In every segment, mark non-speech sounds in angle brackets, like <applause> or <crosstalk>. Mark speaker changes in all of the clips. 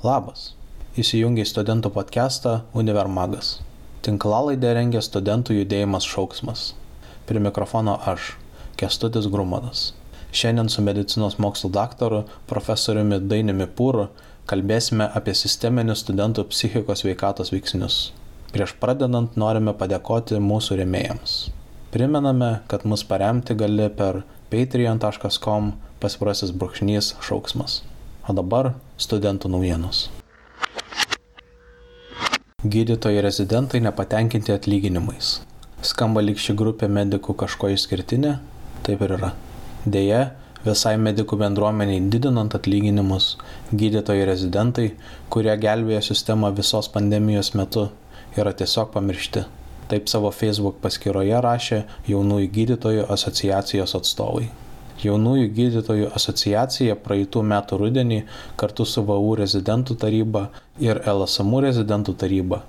Speaker 1: Labas. Įsijungia į studentų podcastą Univermagas. Tinklalaidę rengia studentų judėjimas šauksmas. Prie mikrofono aš, Kestutis Grumanas. Šiandien su medicinos mokslo daktaru profesoriumi Dainimi Pūru kalbėsime apie sisteminius studentų psichikos veikatos veiksnius. Prieš pradedant norime padėkoti mūsų remėjams. Primename, kad mus paremti gali per patreon.com pasvirasis brūkšnys šauksmas. O dabar studentų naujienos. Gydytojai rezidentai nepatenkinti atlyginimais. Skamba lyg ši grupė medikų kažko išskirtinė? Taip ir yra. Deja, visai medikų bendruomeniai didinant atlyginimus, gydytojai rezidentai, kurie gelbėjo sistemą visos pandemijos metu, yra tiesiog pamiršti. Taip savo Facebook paskyroje rašė jaunųjų gydytojų asociacijos atstovai. Jaunųjų gydytojų asociacija praeitų metų rudenį kartu su VAU rezidentų taryba ir LSMU rezidentų taryba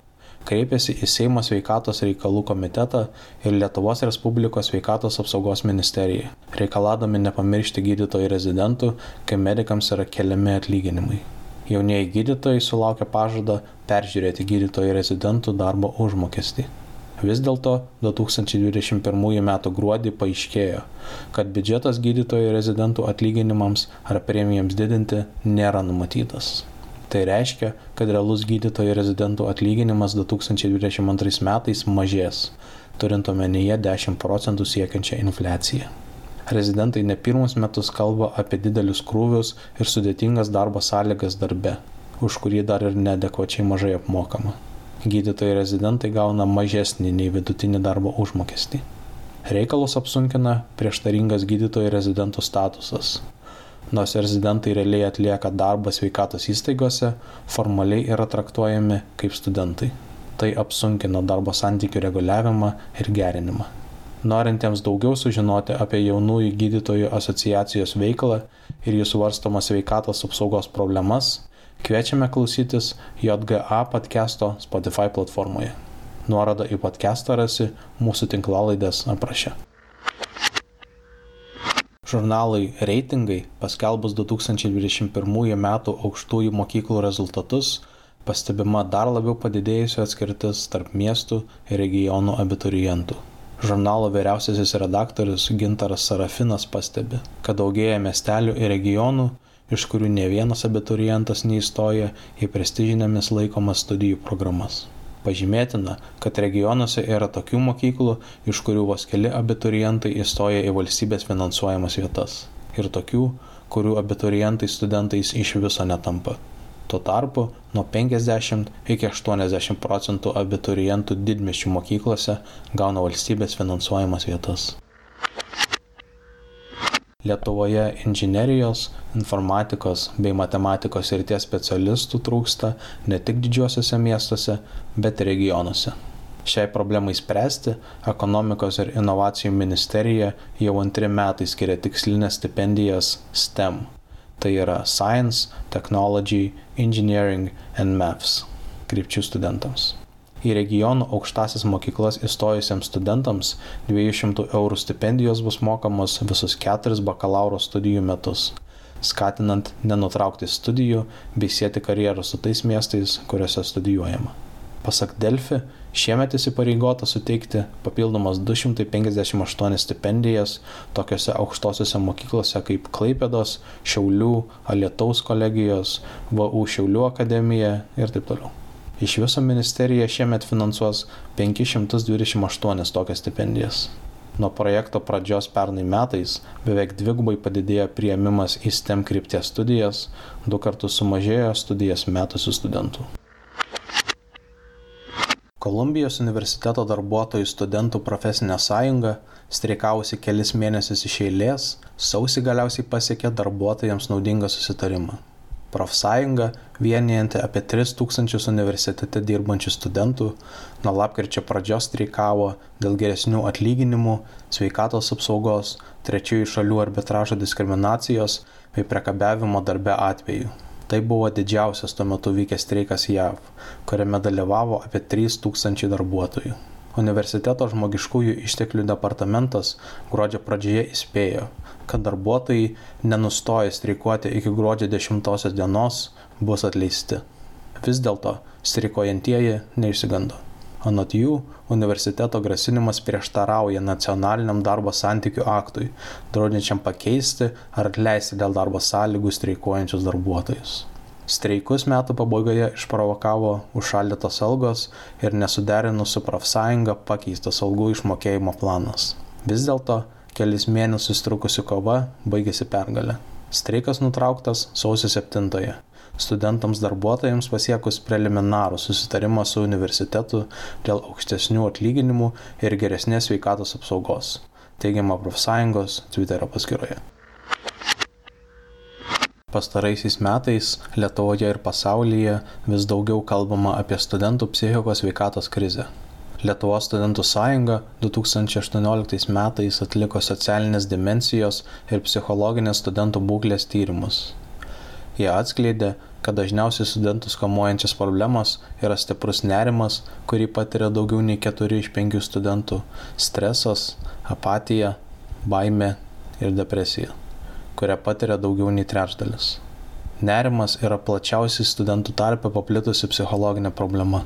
Speaker 1: kreipėsi į Seimo sveikatos reikalų komitetą ir Lietuvos Respublikos sveikatos apsaugos ministeriją, reikaladami nepamiršti gydytojų rezidentų, kai medikams yra keliami atlyginimai. Jaunieji gydytojai sulaukia pažado peržiūrėti gydytojų rezidentų darbo užmokestį. Vis dėlto 2021 m. gruodį paaiškėjo, kad biudžetas gydytojų rezidentų atlyginimams ar premijams didinti nėra numatytas. Tai reiškia, kad realus gydytojų rezidentų atlyginimas 2022 metais mažės, turint omenyje 10 procentų siekiančią infliaciją. Rezidentai ne pirmus metus kalba apie didelius krūvius ir sudėtingas darbo sąlygas darbe, už kurį dar ir nedekvačiai mažai apmokama gydytojai rezidentai gauna mažesnį nei vidutinį darbo užmokestį. Reikalus apsunkina prieštaringas gydytojų rezidentų statusas. Nors rezidentai realiai atlieka darbą sveikatos įstaigose, formaliai yra traktuojami kaip studentai. Tai apsunkina darbo santykių reguliavimą ir gerinimą. Norintiems daugiau sužinoti apie jaunųjų gydytojų asociacijos veiklą ir jų svarstomas sveikatos apsaugos problemas, Kviečiame klausytis JGA podcast'o Spotify platformoje. Nuorodą į podcast'ą rasi mūsų tinklalaidės apraše. Žurnalai reitingai paskelbus 2021 m. aukštųjų mokyklų rezultatus pastebima dar labiau padidėjusi atskirtis tarp miestų ir regionų abiturientų. Žurnalo vyriausiasis redaktorius Gintaras Sarafinas pastebi, kad daugėja miestelių ir regionų, iš kurių ne vienas abiturientas neįstoja į prestižinėmis laikomas studijų programas. Pažymėtina, kad regionuose yra tokių mokyklų, iš kurių vos keli abiturientai įstoja į valstybės finansuojamas vietas. Ir tokių, kurių abiturientai studentais iš viso netampa. Tuo tarpu nuo 50 iki 80 procentų abiturientų didmešių mokyklose gauna valstybės finansuojamas vietas. Lietuvoje inžinerijos, informatikos bei matematikos srities specialistų trūksta ne tik didžiuosiuose miestuose, bet ir regionuose. Šiai problemai spręsti ekonomikos ir inovacijų ministerija jau antri metai skiria tikslinės stipendijas STEM. Tai yra Science, Technology, Engineering and Maths krypčių studentams į regionų aukštąsias mokyklas įstojusiems studentams 200 eurų stipendijos bus mokamos visus keturis bakalauro studijų metus, skatinant nenutraukti studijų bei sėti karjerą su tais miestais, kuriuose studijuojama. Pasak Delfi, šiemet įsipareigota suteikti papildomas 258 stipendijas tokiuose aukštosiuose mokyklose kaip Klaipėdos, Šiaulių, Alietaus kolegijos, VU Šiaulių akademija ir taip toliau. Iš viso ministerija šiemet finansuos 528 tokias stipendijas. Nuo projekto pradžios pernai metais beveik dvigubai padidėjo prieimimas į STEM krypties studijas, du kartus sumažėjo studijas metusių studentų. Kolumbijos universiteto darbuotojų studentų profesinė sąjunga, streikavusi kelis mėnesius iš eilės, sausį galiausiai pasiekė darbuotojams naudingą susitarimą profsąjunga vienijanti apie tris tūkstančius universitete dirbančių studentų. Nuo lapkričio pradžios streikavo dėl geresnių atlyginimų sveikatos apsaugos trečiųjų šalių arbitražo diskriminacijos bei priekabiavimo darbe atvejų tai buvo didžiausias tuo metu vykęs streikas jav kuriame dalyvavo apie trys tūkstančiai darbuotojų. Universiteto žmogiškųjų išteklių departamentas gruodžio pradžioje įspėjo kad darbuotojai nenustoja streikuoti iki gruodžio 10 dienos bus atleisti. Vis dėlto streikuojantieji neišsigando. Anot jų, universiteto grasinimas prieštarauja nacionaliniam darbo santykių aktui, draudžiančiam pakeisti ar atleisti dėl darbo sąlygų streikuojančius darbuotojus. Streikus metų pabaigoje išprovokavo užšaldytos algos ir nesuderinus su profsąjunga pakeistas algų išmokėjimo planas. Vis dėlto kelis mėnesius trukusi kova baigėsi pergalė. Streikas nutrauktas sausio 7-ąją. Studentams darbuotojams pasiekus preliminarų susitarimą su universitetu dėl aukštesnių atlyginimų ir geresnės sveikatos apsaugos, teigiama profsąjungos Twitterio paskyroje. Pastaraisiais metais Lietuvoje ir pasaulyje vis daugiau kalbama apie studentų psichikos veikatos krizę. Lietuvos studentų sąjunga 2018 metais atliko socialinės dimensijos ir psichologinės studentų būklės tyrimus. Jie atskleidė, kad dažniausiai studentus kamuojančias problemos yra stiprus nerimas, kurį patiria daugiau nei 4 iš 5 studentų, stresas, apatija, baime ir depresija kurią patiria daugiau nei trečdalis. Nerimas yra plačiausiai studentų tarpe paplitusi psichologinė problema.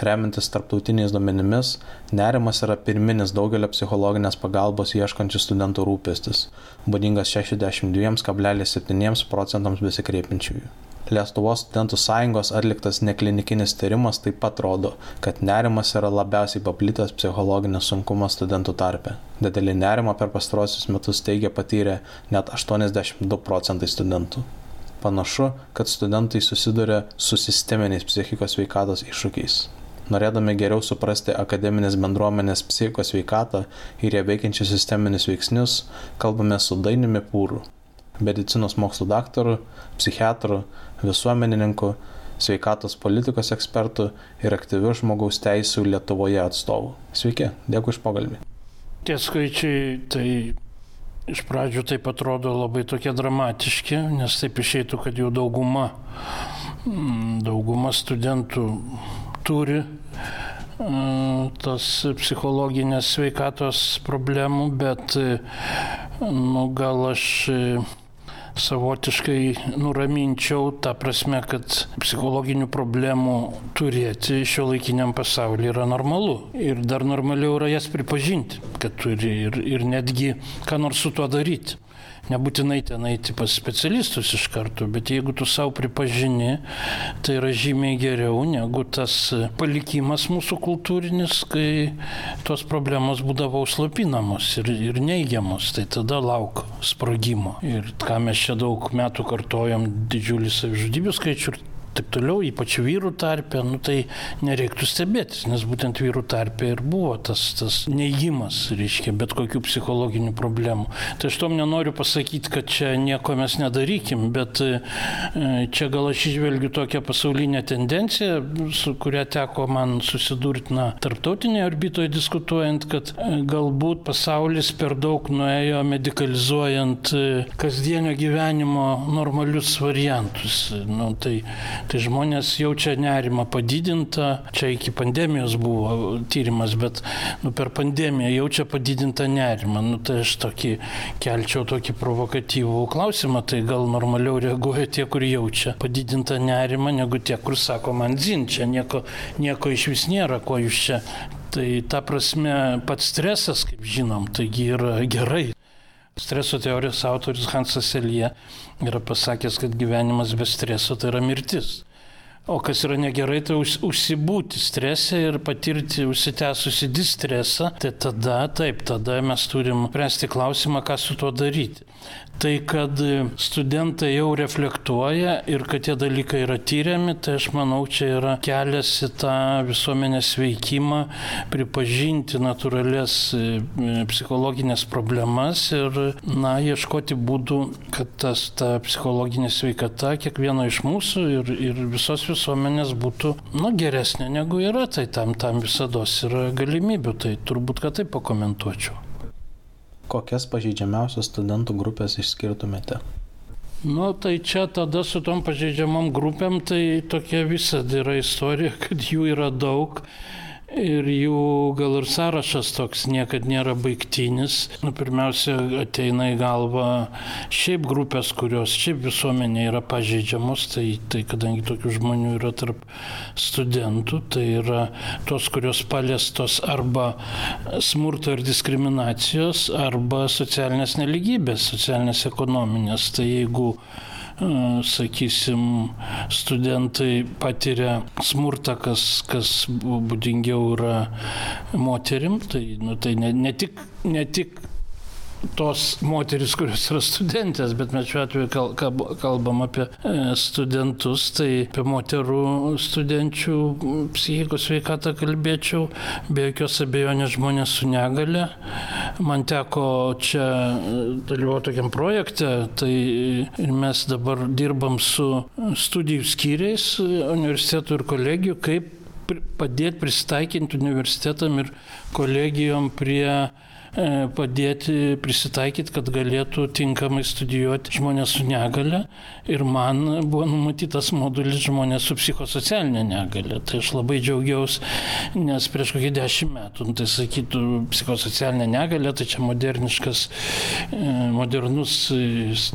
Speaker 1: Remintis tarptautiniais duomenimis, nerimas yra pirminis daugelio psichologinės pagalbos ieškančių studentų rūpestis, būdingas 62,7 procentams besikreipiančiųjų. Lietuvos studentų sąjungos atliktas neklinikinis tyrimas taip pat rodo, kad nerimas yra labiausiai paplitęs psichologinis sunkumas studentų tarpe. Didelį nerimą per pastarosius metus teigia patyrę net 82 procentai studentų. Panašu, kad studentai susiduria su sisteminiais psichikos veikatos iššūkiais. Norėdami geriau suprasti akademinės bendruomenės psichikos veikatą ir ją veikiančius sisteminius veiksnius, kalbame su Dainiumi Pūru, medicinos mokslų daktaru, psichiatru, visuomenininku, sveikatos politikos ekspertu ir aktyviu žmogaus teisų Lietuvoje atstovu. Sveiki, dėkui iš pokalbį.
Speaker 2: Tie skaičiai tai iš pradžių taip atrodo labai tokie dramatiški, nes taip išeitų, kad jau dauguma, mm, dauguma studentų turi mm, tas psichologinės sveikatos problemų, bet nu, gal aš savotiškai nuraminčiau tą prasme, kad psichologinių problemų turėti šio laikiniam pasaulyje yra normalu. Ir dar normaliau yra jas pripažinti, kad turi ir, ir netgi ką nors su tuo daryti nebūtinai ten eiti pas specialistus iš karto, bet jeigu tu savo pripažini, tai yra žymiai geriau negu tas palikimas mūsų kultūrinis, kai tos problemos būdavo užslapinamos ir, ir neigiamos, tai tada lauk sprogimo. Ir ką mes čia daug metų kartojam, didžiulį savižudybių skaičių ir taip toliau, ypač vyrų tarpe, nu, tai nereiktų stebėtis, nes būtent vyrų tarpe ir buvo tas, tas neįgymas, reiškia, bet kokių psichologinių problemų. Tai aš tom nenoriu pasakyti, kad čia nieko mes nedarykim, bet e, čia gal aš išvelgiu tokią pasaulinę tendenciją, su kuria teko man susidurti, na, tarptautinėje orbitoje diskutuojant, kad e, galbūt pasaulis per daug nuėjo medicalizuojant e, kasdienio gyvenimo normalius variantus. Nu, tai tai žmonės jaučia nerimą padidintą, čia iki pandemijos buvo tyrimas, bet nu, per pandemiją jaučia padidintą nerimą. Nu, tai aš tokį kelčiau tokį provokatyvų klausimą, tai gal normaliau reaguoja tie, kur jaučia padidintą nerimą, negu tie, kur sako, man zin, čia nieko, nieko iš vis nėra, ko jūs čia. Tai ta prasme, pats stresas, kaip žinom, taigi yra gerai. Streso teorijos autorius Hansas Elija yra pasakęs, kad gyvenimas be streso tai yra mirtis. O kas yra negerai, tai už, užsibūti strese ir patirti užsitęsusi distresą, tai tada, taip, tada mes turim spręsti klausimą, ką su tuo daryti. Tai kad studentai jau reflektuoja ir kad tie dalykai yra tyriami, tai aš manau, čia yra kelias į tą visuomenės veikimą, pripažinti natūralias e, psichologinės problemas ir, na, ieškoti būdų, kad tas, ta psichologinė sveikata kiekvieno iš mūsų ir, ir visos visuomenės būtų nu, geresnė negu yra, tai tam, tam visada yra galimybių, tai turbūt, kad taip pakomentuočiau.
Speaker 1: Kokias pažeidžiamiausias studentų grupės išskirtumėte?
Speaker 2: Nu, tai čia tada su tom pažeidžiamom grupėm tai tokia visa yra istorija, kad jų yra daug ir jų gal ir sąrašas toks niekad nėra baigtinis. Nu, pirmiausia, ateina į galvą šiaip grupės, kurios šiaip visuomenė yra pažeidžiamos, tai, tai kadangi tokių žmonių yra tarp studentų, tai yra tos, kurios paliestos arba smurto ir diskriminacijos, arba socialinės neligybės, socialinės ekonominės. Tai jeigu sakysim, studentai patiria smurtą, kas, kas būdingiau yra moterim, tai, nu, tai ne, ne, tik, ne tik tos moteris, kurios yra studentės, bet mes šiuo atveju kalbam apie e, studentus, tai apie moterų studenčių psichikos sveikatą kalbėčiau, be jokios abejonės žmonės su negale. Man teko čia e, dalyvauti tokiam projekte, tai mes dabar dirbam su studijų skyriais universitetų ir kolegijų, kaip padėti pristaikinti universitetam ir kolegijom prie padėti prisitaikyti, kad galėtų tinkamai studijuoti žmonės su negale. Ir man buvo numatytas modulis žmonės su psichosocialinė negale. Tai aš labai džiaugiausi, nes prieš kokį dešimt metų, nu, tai sakytų, psichosocialinė negalė, tai čia moderniškas, e, modernus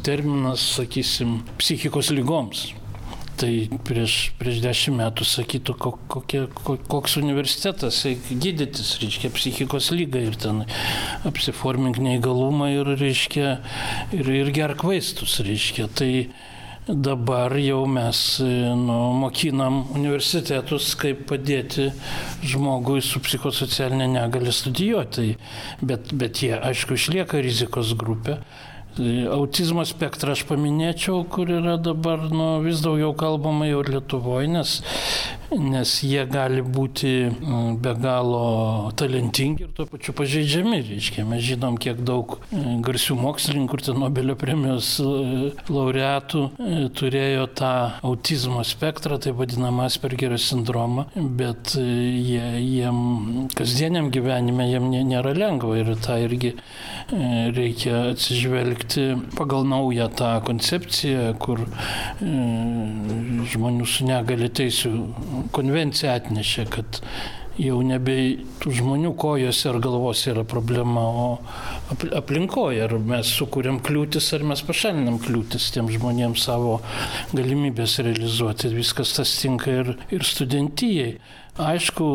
Speaker 2: terminas, sakysim, psichikos lygoms. Tai prieš, prieš dešimt metų sakytų, kokie, koks universitetas, gydytis, reiškia, psichikos lygą ir ten apsiformink neįgalumą ir, reiškia, ir, ir gerk vaistus, reiškia. Tai dabar jau mes nu, mokinam universitetus, kaip padėti žmogui su psichosocialinė negalė studijuoti. Bet, bet jie, aišku, išlieka rizikos grupė Autizmo spektrą aš paminėčiau, kur yra dabar nu, vis daugiau kalbama jau Lietuvoje, nes, nes jie gali būti mm, be galo talentingi ir tuo pačiu pažeidžiami. Reiškia, mes žinom, kiek daug e, garsių mokslininkų ir Nobelio premijos e, laureatų turėjo tą autizmo spektrą, tai vadinamą Aspergerio sindromą, bet jie, jiem kasdieniam gyvenime jiem nėra lengva ir tą irgi reikia atsižvelgti dirbti pagal naują tą koncepciją, kur e, žmonių su negali teisų konvencija atnešė, kad jau nebe tų žmonių kojose ar galvose yra problema, o aplinkoje. Ar mes sukūrėm kliūtis, ar mes pašalinam kliūtis tiem žmonėms savo galimybės realizuoti. Viskas tas tinka ir, ir studentijai. Aišku,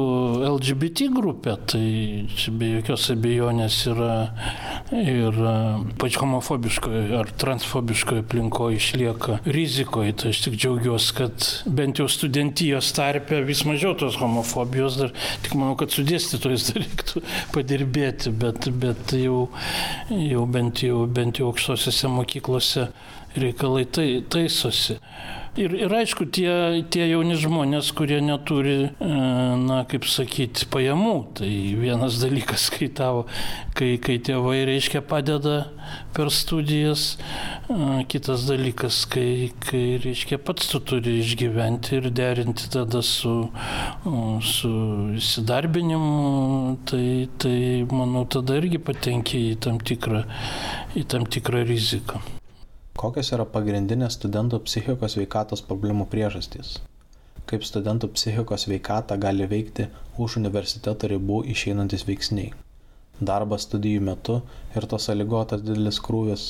Speaker 2: LGBT grupė, tai čia be jokios abejonės yra ir pač homofobiškoje ar transfobiškoje aplinkoje išlieka rizikoje. Tai aš tik džiaugiuosi, kad bent jau studentijos tarpe vis mažiau tos homofobijos, dar tik manau, kad su dėstytojais dar reiktų padirbėti, bet, bet jau, jau, bent jau bent jau aukštosiuose mokyklose reikalai tai, taisosi. Ir, ir aišku, tie, tie jauni žmonės, kurie neturi, e, na, kaip sakyti, pajamų. Tai vienas dalykas, kai, tavo, kai, kai tėvai, reiškia, padeda per studijas, e, kitas dalykas, kai, kai reiškia, pats tu turi išgyventi ir derinti tada su, su įsidarbinimu, tai, tai manau, tada irgi patenki į tam tikrą, į tam tikrą riziką.
Speaker 1: Kokios yra pagrindinės studentų psichikos veikatos problemų priežastys? Kaip studentų psichikos veikatą gali veikti už universiteto ribų išeinantis veiksniai? Darbas studijų metu ir tos sąlygotas didelis krūvis,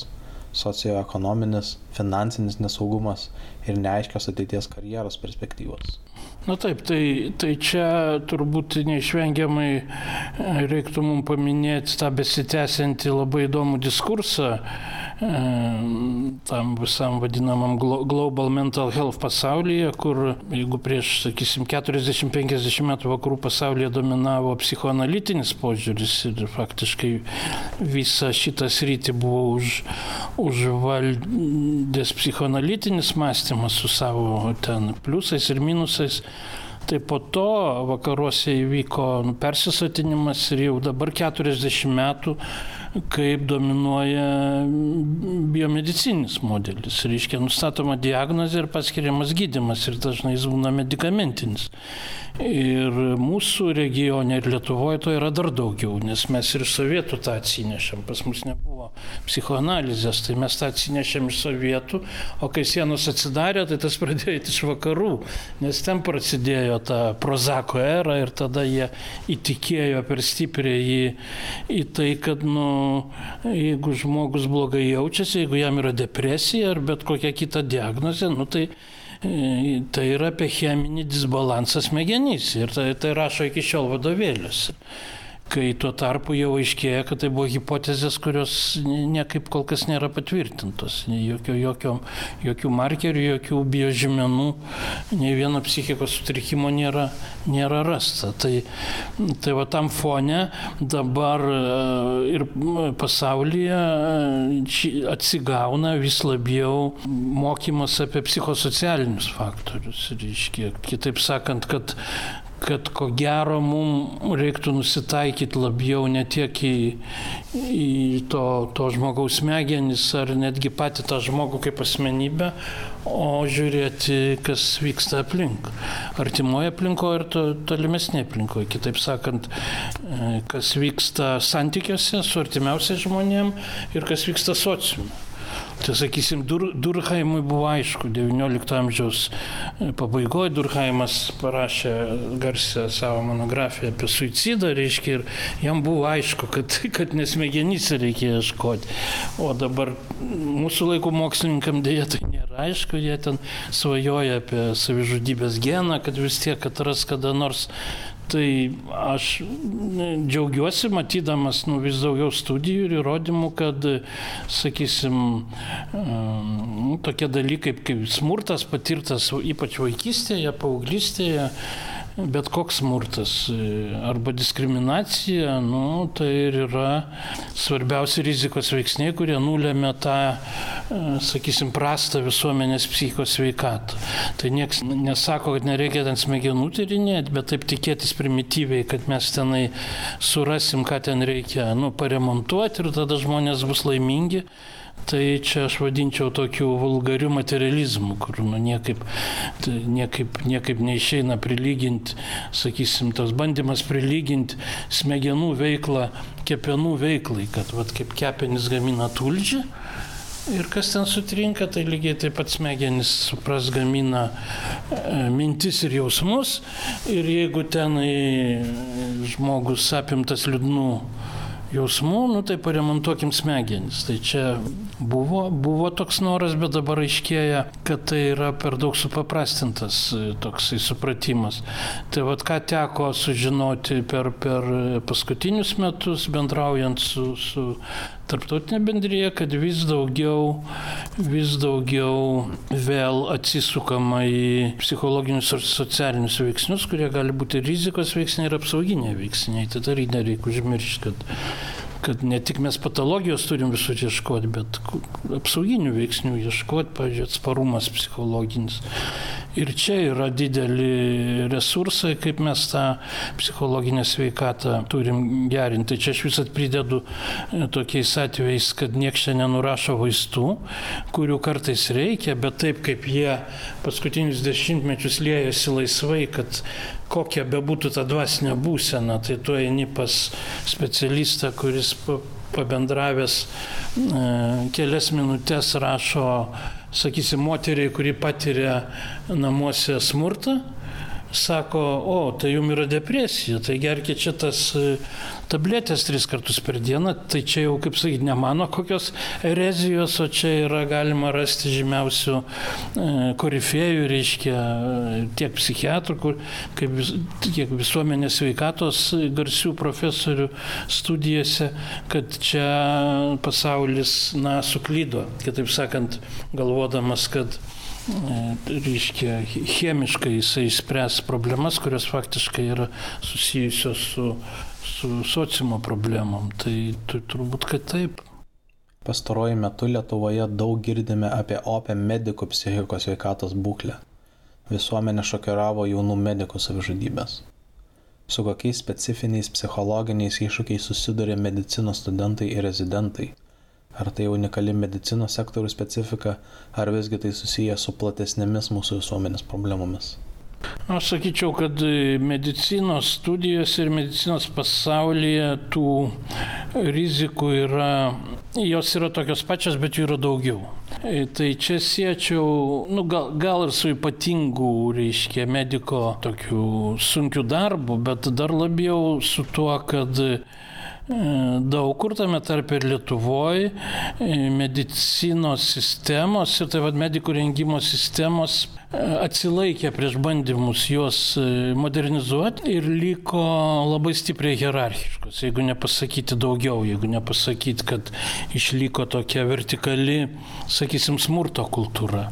Speaker 1: socioekonominis, finansinis nesaugumas ir neaiškios ateities karjeros perspektyvos.
Speaker 2: Na taip, tai, tai čia turbūt neišvengiamai reiktų mums paminėti tą besitęsiantį labai įdomų diskursą tam visam vadinamam Global Mental Health pasaulyje, kur jeigu prieš, sakysim, 40-50 metų vakarų pasaulyje dominavo psichoanalitinis požiūris ir faktiškai visą šitą sritį buvo už, užvaldęs psichoanalitinis mąstymas su savo ten pliusais ir minusais, Tai po to vakaruose įvyko persisotinimas ir jau dabar 40 metų kaip dominuoja biomedicininis modelis. Reiškia, nustatoma diagnozė ir paskiriamas gydimas ir dažnai jis būna medikamentinis. Ir mūsų regione ir Lietuvoje to yra dar daugiau, nes mes ir sovietų tą atsinešėm. Pas mus nebuvo buvo psichoanalizės, tai mes tą atsinešėm iš sovietų, o kai sienos atsidarė, tai tas pradėjo eiti iš vakarų, nes ten prasidėjo ta prozako era ir tada jie įtikėjo per stipriai į, į tai, kad, nu, jeigu žmogus blogai jaučiasi, jeigu jam yra depresija ar bet kokia kita diagnozė, nu, tai tai yra apie cheminį disbalansą smegenys ir tai, tai rašo iki šiol vadovėliuose kai tuo tarpu jau aiškėja, kad tai buvo hipotezės, kurios niekaip kol kas nėra patvirtintos. Jokio, jokio, jokių markerių, jokių biožymenų, nei vieno psichikos sutrikimo nėra, nėra rasta. Tai, tai va tam fone dabar e, ir pasaulyje e, atsigauna vis labiau mokymas apie psichosocialinius faktorius. Reiškia, kitaip sakant, kad kad ko gero mums reiktų nusitaikyti labiau ne tiek į, į to, to žmogaus smegenis ar netgi patį tą žmogų kaip asmenybę, o žiūrėti, kas vyksta aplink. Artimoje aplinkoje ir to, tolimesnėje aplinkoje. Kitaip sakant, e, kas vyksta santykiuose su artimiausiais žmonėm ir kas vyksta sociume. Tai sakysim, Dur, Durkheimui buvo aišku, XIX amžiaus e, pabaigoje Durkheimas parašė garsę savo monografiją apie suicidą, reiškia, ir jam buvo aišku, kad, <laughs> kad nesmegenyse reikia ieškoti. O dabar mūsų laikų mokslininkam dėja tai nėra aišku, jie ten svajoja apie savižudybės geną, kad vis tiek atras kada nors Tai aš džiaugiuosi matydamas nu, vis daugiau studijų ir įrodymų, kad, sakysim, nu, tokie dalykai kaip smurtas patirtas ypač vaikystėje, paauglystėje, bet koks smurtas e, arba diskriminacija, nu, tai ir yra svarbiausi rizikos veiksniai, kurie nulėmė tą, e, sakysim, prastą visuomenės psichikos sveikatą. Tai niekas nesako, kad nereikia ten smegenų tyrinėti, bet taip tikėtis primityviai, kad mes tenai surasim, ką ten reikia, nu, paremontuoti ir tada žmonės bus laimingi. Tai čia aš vadinčiau tokiu vulgariu materializmu, kur nu, niekaip, tai niekaip, niekaip neišeina prilyginti, sakysim, tas bandymas prilyginti smegenų veiklą kepenų veiklai, kad vat, kaip kepenis gamina tulžį. Ir kas ten sutrinka, tai lygiai taip pat smegenys supras gamina e, mintis ir jausmus. Ir jeigu ten žmogus apimtas liūdnų jausmų, nu tai paremontuokim smegenis. Tai čia buvo, buvo toks noras, bet dabar aiškėja, kad tai yra per daug supaprastintas e, toksai supratimas. Tai vad ką teko sužinoti per, per paskutinius metus, bendraujant su, su tarptautinė bendryje, kad vis daugiau, vis daugiau vėl atsisukama į psichologinius ir socialinius veiksnius, kurie gali būti rizikos veiksniai ir apsauginiai veiksniai. Dar nereikia užmiršti, kad kad ne tik mes patologijos turim visur ieškoti, bet apsauginių veiksnių ieškoti, pavyzdžiui, atsparumas psichologinis. Ir čia yra dideli resursai, kaip mes tą psichologinę sveikatą turim gerinti. Čia aš visat pridedu e, tokiais atvejais, kad nieks čia nenurašo vaistų, kurių kartais reikia, bet taip kaip jie paskutinius dešimtmečius liejasi laisvai, kad kokia bebūtų ta dvasinė būsena, tai tu eini pas specialistą, kuris pabendravęs e, kelias minutės rašo sakysim, moteriai, kuri patiria namuose smurtą, sako, o, tai jums yra depresija, tai gerkite čia tas tabletės tris kartus per dieną, tai čia jau, kaip sakyti, ne mano kokios erezijos, o čia yra galima rasti žymiausių e, korifėjų, reiškia, tiek psichiatrų, kur, kaip, tiek visuomenės sveikatos garsių profesorių studijose, kad čia pasaulis, na, suklydo, kitaip sakant, galvodamas, kad e, reiškia, chemiškai jisai spręs problemas, kurios faktiškai yra susijusios su su sociumo problemom. Tai, tai turbūt, kad taip.
Speaker 1: Pastaruoju metu Lietuvoje daug girdime apie opę medikų psichikos veikatos būklę. Visuomenė šokiravo jaunų medikų savižudybės. Su kokiais specifiniais psichologiniais iššūkiais susiduria medicinos studentai ir rezidentai. Ar tai unikali medicinos sektorių specifika, ar visgi tai susiję su platesnėmis mūsų visuomenės problemomis?
Speaker 2: Aš sakyčiau, kad medicinos studijos ir medicinos pasaulyje tų rizikų yra jos yra tokios pačios, bet jų yra daugiau. E, tai čia siečiau, nu, gal, gal ir su ypatingu, reiškia, mediko tokiu sunkiu darbu, bet dar labiau su tuo, kad daug kur tame tarp ir Lietuvoje medicinos sistemos ir taip pat medikų rengimo sistemos atsilaikė prieš bandymus juos e, modernizuoti ir liko labai stipriai hierarchiškos, jeigu nepasakyti daugiau, jeigu nepasakyti, kad išliko tokia vertikali, sakysim, smurto kultūra.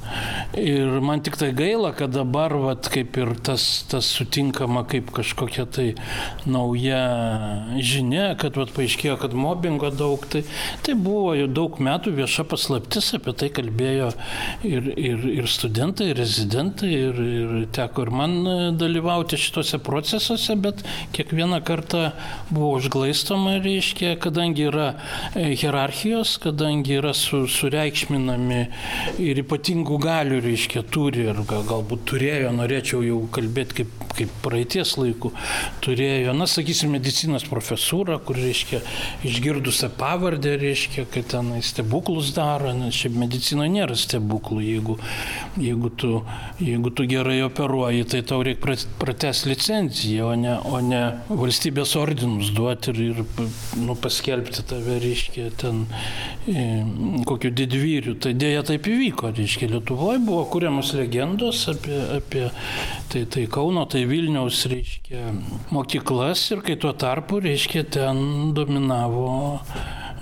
Speaker 2: Ir man tik tai gaila, kad dabar, vat, kaip ir tas, tas sutinkama kaip kažkokia tai nauja žinia, kad vat, paaiškėjo, kad mobbingo daug, tai, tai buvo jau daug metų vieša paslaptis, apie tai kalbėjo ir, ir, ir studentai, ir rezidentai prezidentai ir, ir teko ir man e, dalyvauti šituose procesuose, bet kiekvieną kartą buvo užglaistoma, reiškia, kadangi yra e, hierarchijos, kadangi yra su, sureikšminami ir ypatingų galių, reiškia, turi ir gal, galbūt turėjo, norėčiau jau kalbėti kaip, kaip praeities laikų, turėjo, na, sakysim, medicinos profesūrą, kur, reiškia, išgirdusią pavardę, reiškia, kad ten stebuklus daro, nes šiaip medicinoje nėra stebuklų, jeigu, jeigu tu jeigu tu gerai operuoji, tai tau reikia prates licenciją, o ne, o ne valstybės ordinus duoti ir, ir nu, paskelbti tave, reiškia, ten e, kokiu didvyriu. Tai dėja taip įvyko, reiškia, Lietuvoje buvo kuriamos legendos apie, apie tai, tai Kauno, tai Vilniaus, reiškia, mokyklas ir kai tuo tarpu, reiškia, ten dominavo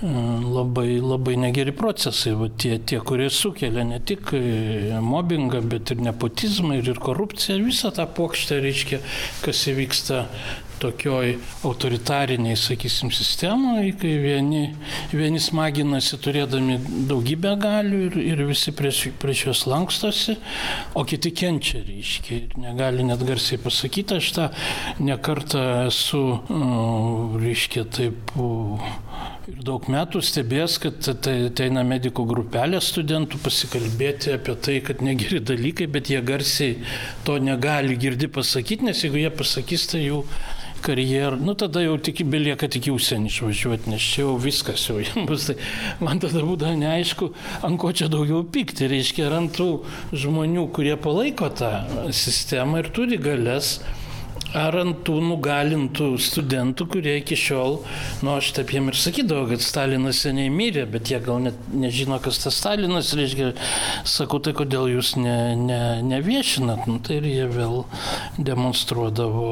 Speaker 2: labai, labai negeri procesai, va, tie, tie, kurie sukelia ne tik e, mobbingą, bet ir nepotizmą ir, ir korupciją, visą tą pokštę reiškia, kas įvyksta tokioj autoritariniai, sakysim, sistemoje, kai vieni, vieni smaginasi turėdami daugybę galių ir, ir visi prieš, prieš juos lankstosi, o kiti kenčia, reiškia, ir negali net garsiai pasakyti, aš tą nekartą esu, reiškia, taip daug metų stebės, kad tai ateina medikų grupelė studentų pasikalbėti apie tai, kad negeri dalykai, bet jie garsiai to negali girdi pasakyti, nes jeigu jie pasakys, tai jų karjerą, nu tada jau tik belieka tik į užsienį išvažiuoti, nes čia jau viskas jau bus. Tai man tada būdavo neaišku, ant ko čia daugiau pykti, reiškia, ant tų žmonių, kurie palaiko tą sistemą ir turi galės ar ant tų nugalintų studentų, kurie iki šiol, nu aš taip jiem ir sakydavau, kad Stalinas seniai mirė, bet jie gal net nežino, kas tas Stalinas, reiškia, sakau, tai kodėl jūs ne, ne, neviešinat, nu tai ir jie vėl demonstruodavo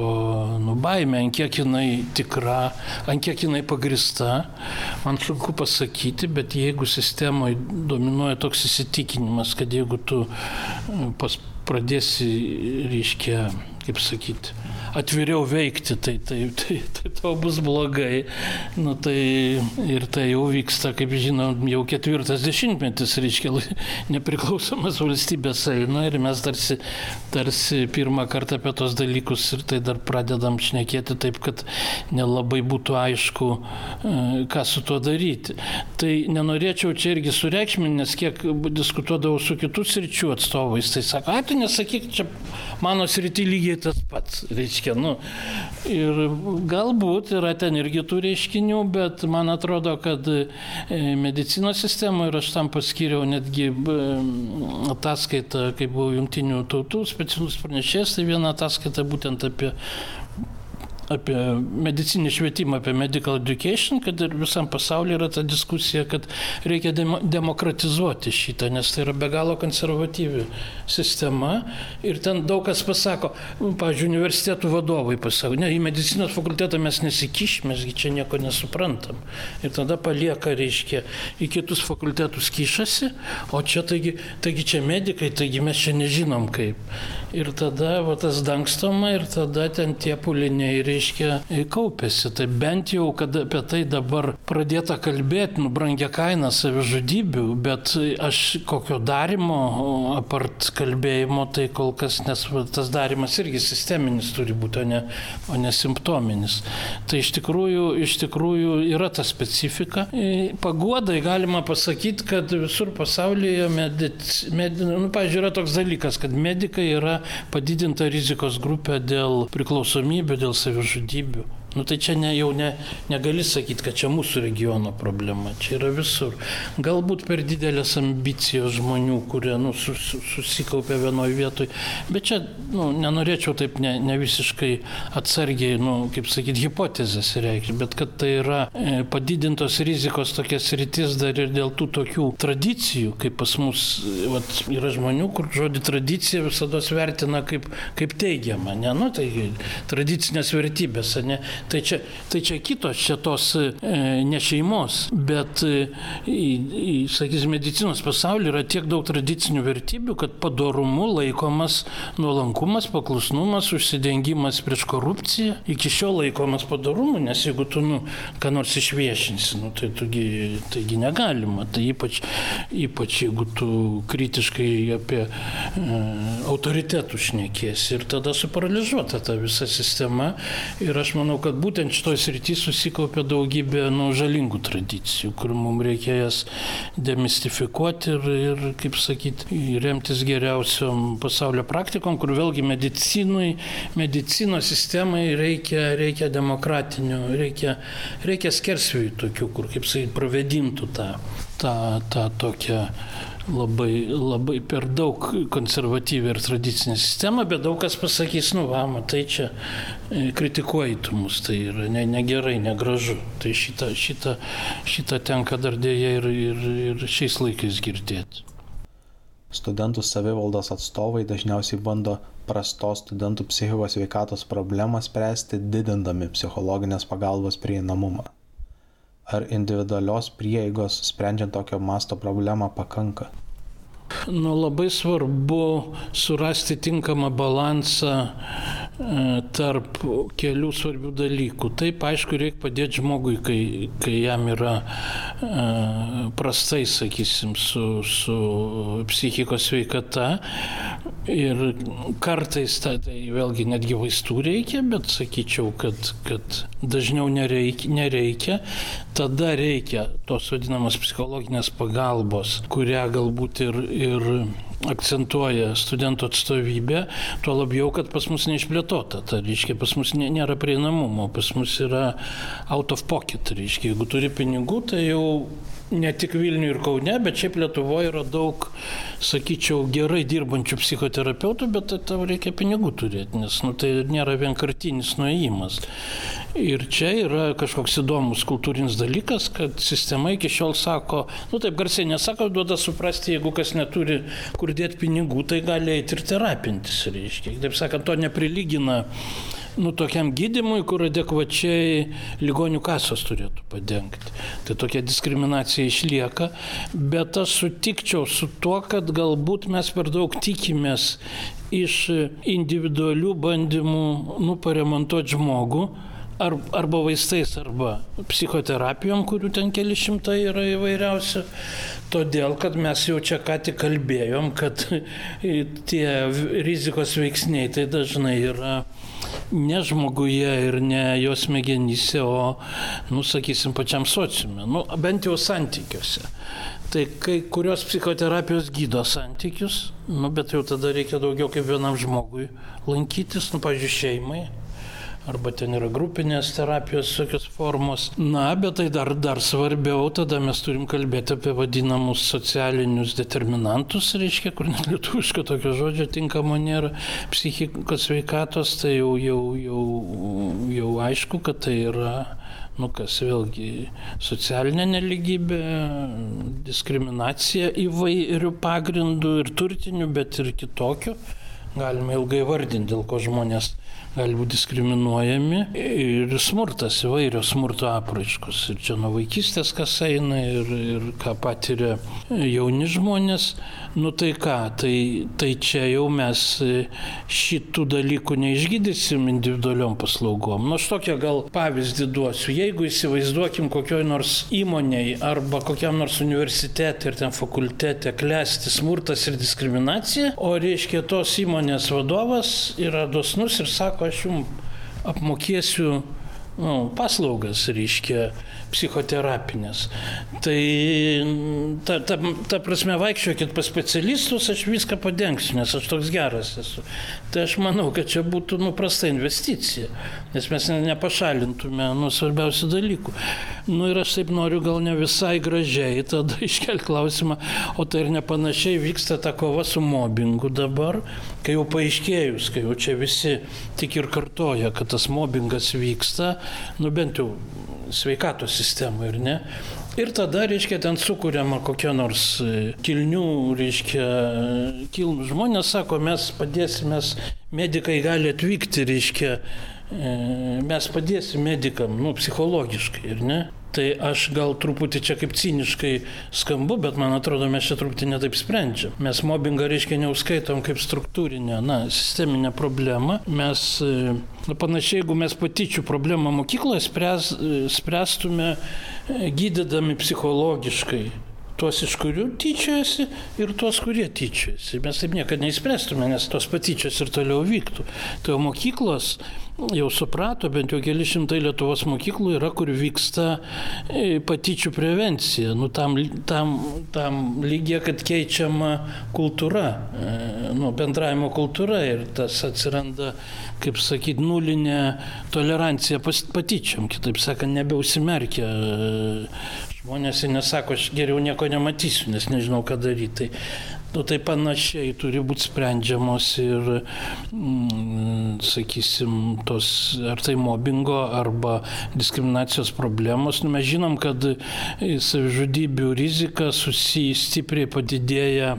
Speaker 2: nu, baimę, ant kiek jinai tikra, ant kiek jinai pagrista, man sunku pasakyti, bet jeigu sistemoje dominuoja toks įsitikinimas, kad jeigu tu pas, pradėsi, reiškia, kaip sakyti, atviriau veikti, tai, tai, tai, tai tau bus blogai. Nu, tai, ir tai jau vyksta, kaip žinom, jau ketvirtas dešimtmetis, reiškia, nepriklausomas valstybės eina ir mes tarsi, tarsi pirmą kartą apie tos dalykus ir tai dar pradedam šnekėti taip, kad nelabai būtų aišku, e, ką su tuo daryti. Tai nenorėčiau čia irgi sureikšminti, nes kiek diskutuodavau su kitų sričių atstovais, tai sako, ai, tu nesakyk, čia mano srity lygiai tas pats. Reiškia, reiškia. Nu, ir galbūt yra ten irgi tų reiškinių, bet man atrodo, kad e, medicinos sistemoje ir aš tam paskiriau netgi ataskaitą, kai buvau jungtinių tautų specialus pranešėjas, tai viena ataskaita būtent apie apie medicinį švietimą, apie medical education, kad ir visam pasaulyje yra ta diskusija, kad reikia demokratizuoti šitą, nes tai yra be galo konservatyvi sistema. Ir ten daug kas pasako, pavyzdžiui, universitetų vadovai pasako, ne, į medicinos fakultetą mes nesikišim, mesgi čia nieko nesuprantam. Ir tada palieka, reiškia, į kitus fakultetus kišasi, o čia taigi, taigi čia medikai, taigi mes čia nežinom kaip. Ir tada va, tas dangstoma ir tada ten tie puliniai reiškia kaupėsi. Tai bent jau, kad apie tai dabar pradėta kalbėti, nu, brangia kaina savižudybių, bet aš kokio darimo, apart kalbėjimo, tai kol kas, nes tas darimas irgi sisteminis turi būti, o ne, o ne simptominis. Tai iš tikrųjų, iš tikrųjų yra ta specifika. Paguodai galima pasakyti, kad visur pasaulyje, medic, med, nu, pažiūrėjau, yra toks dalykas, kad medikai yra padidinta rizikos grupė dėl priklausomybių, dėl savižudybių. Nu tai čia ne, jau ne, negali sakyti, kad čia mūsų regiono problema, čia yra visur. Galbūt per didelės ambicijos žmonių, kurie nu, sus, susikaupė vienoje vietoje, bet čia nu, nenorėčiau taip ne, ne visiškai atsargiai, nu, kaip sakyti, hipotezės reikšti, bet kad tai yra e, padidintos rizikos tokias rytis dar ir dėl tų tokių tradicijų, kaip pas mus vat, yra žmonių, kur žodį tradicija visada vertina kaip, kaip teigiamą, ne, nu, tai tradicinės vertybės, ne, tai čia, tai čia kitos, čia tos e, ne šeimos, bet, e, į, į, sakys, medicinos pasaulyje yra tiek daug tradicinių vertybių, kad padorumu laikomas nuolankumas, paklusnumas, užsidengimas prieš korupciją, iki šiol laikomas padorumu, nes jeigu tu, nu, ką nors išviešinsi, nu, tai tugi, taigi negalima, tai ypač, ypač jeigu tu kritiškai apie e, autoritetų šnekėsi ir tada suparaližuota ta visa sistema. Ir aš manau, kad būtent šitoje srityje susikaupė daugybė nu, žalingų tradicijų, kur mums reikia jas demistifikuoti ir, ir kaip sakyti, remtis geriausiom pasaulio praktikom, kur vėlgi medicinui, medicinos sistemai reikia, reikia demokratinių, reikia, reikia skersvių tokių, kur, kaip sakyti, pravedintų tą, tą, tą tokią labai, labai per daug konservatyvę ir tradicinę sistemą, bet daug kas pasakys, nu, va, matai, čia e, kritikuoji tu mus, tai yra ne, negerai, negražu. Tai šitą, šitą, šitą tenka dar dėja ir, ir, ir šiais laikais girdėti.
Speaker 1: Studentų savivaldos atstovai dažniausiai bando prastos studentų psichikos veikatos problemą spręsti didindami psichologinės pagalbos prieinamumą ar individualios prieigos sprendžiant tokio masto problemą pakanka?
Speaker 2: Nu, labai svarbu surasti tinkamą balansą e, tarp kelių svarbių dalykų. Taip, aišku, reikia padėti žmogui, kai, kai jam yra e, prastai, sakysim, su, su psichikos sveikata. Ir kartais tai, vėlgi netgi vaistų reikia, bet sakyčiau, kad, kad dažniau nereikia, nereikia. Tada reikia tos vadinamos psichologinės pagalbos, kurią galbūt ir ir akcentuoja studentų atstovybė, tuo labiau, kad pas mus neišplėtota. Tai reiškia, pas mus nėra prieinamumo, pas mus yra out of pocket. Reiškia, jeigu turi pinigų, tai jau ne tik Vilniuje ir Kaune, bet šiaip Lietuvoje yra daug, sakyčiau, gerai dirbančių psichoterapeutų, bet tau reikia pinigų turėti, nes nu, tai nėra vienkartinis nuėjimas. Ir čia yra kažkoks įdomus kultūrinis dalykas, kad sistema iki šiol sako, nu taip garsiai nesako, duoda suprasti, jeigu kas neturi kur dėti pinigų, tai gali eiti ir terapintis, reiškia. Taip sakant, to neprilygina nu, tokiam gydimui, kur adekvačiai ligonių kasos turėtų padengti. Tai tokia diskriminacija išlieka, bet aš sutikčiau su tuo, kad galbūt mes per daug tikimės iš individualių bandymų nu, paremontuoti žmogų ar, arba vaistais, arba psichoterapijom, kurių ten keli šimtai yra įvairiausių. Todėl, kad mes jau čia ką tik kalbėjom, kad <laughs> tie rizikos veiksniai tai dažnai yra ne žmoguje ir ne jos smegenyse, o, nu, sakysim, pačiam sociume, nu, bent jau santykiuose. Tai kai kurios psichoterapijos gydo santykius, nu, bet jau tada reikia daugiau kaip vienam žmogui lankytis, nu, pažiūrėjau, šeimai arba ten yra grupinės terapijos tokios formos. Na, bet tai dar, dar svarbiau, tada mes turim kalbėti apie vadinamus socialinius determinantus, reiškia, kur net lietuviško tokio žodžio tinkamo nėra, psichikos veikatos, tai jau, jau, jau, jau aišku, kad tai yra nu kas vėlgi socialinė neligybė, diskriminacija įvairių pagrindų ir turtinių, bet ir kitokių. Galime ilgai vardinti, dėl ko žmonės gali būti diskriminuojami ir smurtas, įvairios smurto apraiškos. Ir čia nuo vaikystės kas eina ir, ir ką patiria jauni žmonės. Nu tai ką, tai, tai čia jau mes šitų dalykų neišgydysim individualiom paslaugom. Nu aš tokią gal pavyzdį duosiu. Jeigu įsivaizduokim kokioj nors įmoniai arba kokiam nors universitete ir ten fakultete klesti smurtas ir diskriminacija, o reiškia tos įmonės vadovas yra dosnus ir sako, aš jums apmokėsiu nu, paslaugas, reiškia, psichoterapinės. Tai ta, ta, ta prasme vaikščiokit pas specialistus, aš viską padengsiu, nes aš toks geras esu. Tai aš manau, kad čia būtų nu, prasta investicija, nes mes nepašalintume nu, svarbiausių dalykų. Nu ir aš taip noriu gal ne visai gražiai tada <laughs> iškelti klausimą, o tai ir nepanašiai vyksta ta kova su mobbingu dabar, kai jau paaiškėjus, kai jau čia visi tik ir kartoja, kad tas mobbingas vyksta, nu bent jau sveikatos sistemoje, ir ne? Ir tada, reiškia, ten sukūriama kokia nors e, kilnių, reiškia, kilnų žmonės sako, mes padėsime, medikai gali atvykti, reiškia, e, mes padėsim medikam, nu, psichologiškai, ir ne? Tai aš gal truputį čia kaip ciniškai skambu, bet man atrodo, mes čia truputį netaip sprendžiam. Mes mobbingą reiškia neuskaitom kaip struktūrinę, na, sisteminę problemą. Mes, na, e, panašiai, jeigu mes patyčių problemą mokykloje spręs, e, spręstume e, gydydami psichologiškai tuos, iš kurių tyčiojasi ir tuos, kurie tyčiojasi. Mes taip niekada neįspręstume, nes tos patyčios ir toliau vyktų. Tai mokyklos jau suprato, bent jau keli šimtai Lietuvos mokyklų yra, kur vyksta e, patyčių prevencija. Nu, tam, tam, tam lygiai, kad keičiama kultūra, e, nu, bendravimo kultūra ir tas atsiranda, kaip sakyti, nulinė tolerancija patyčiam, kitaip sakant, nebeusimerkia Žmonės nesako, aš geriau nieko nematysiu, nes nežinau, ką daryti. Tai, nu, tai panašiai turi būti sprendžiamos ir, mm, sakysim, tos ar tai mobbingo arba diskriminacijos problemos. Nu, mes žinom, kad savižudybių rizika susiję stipriai padidėja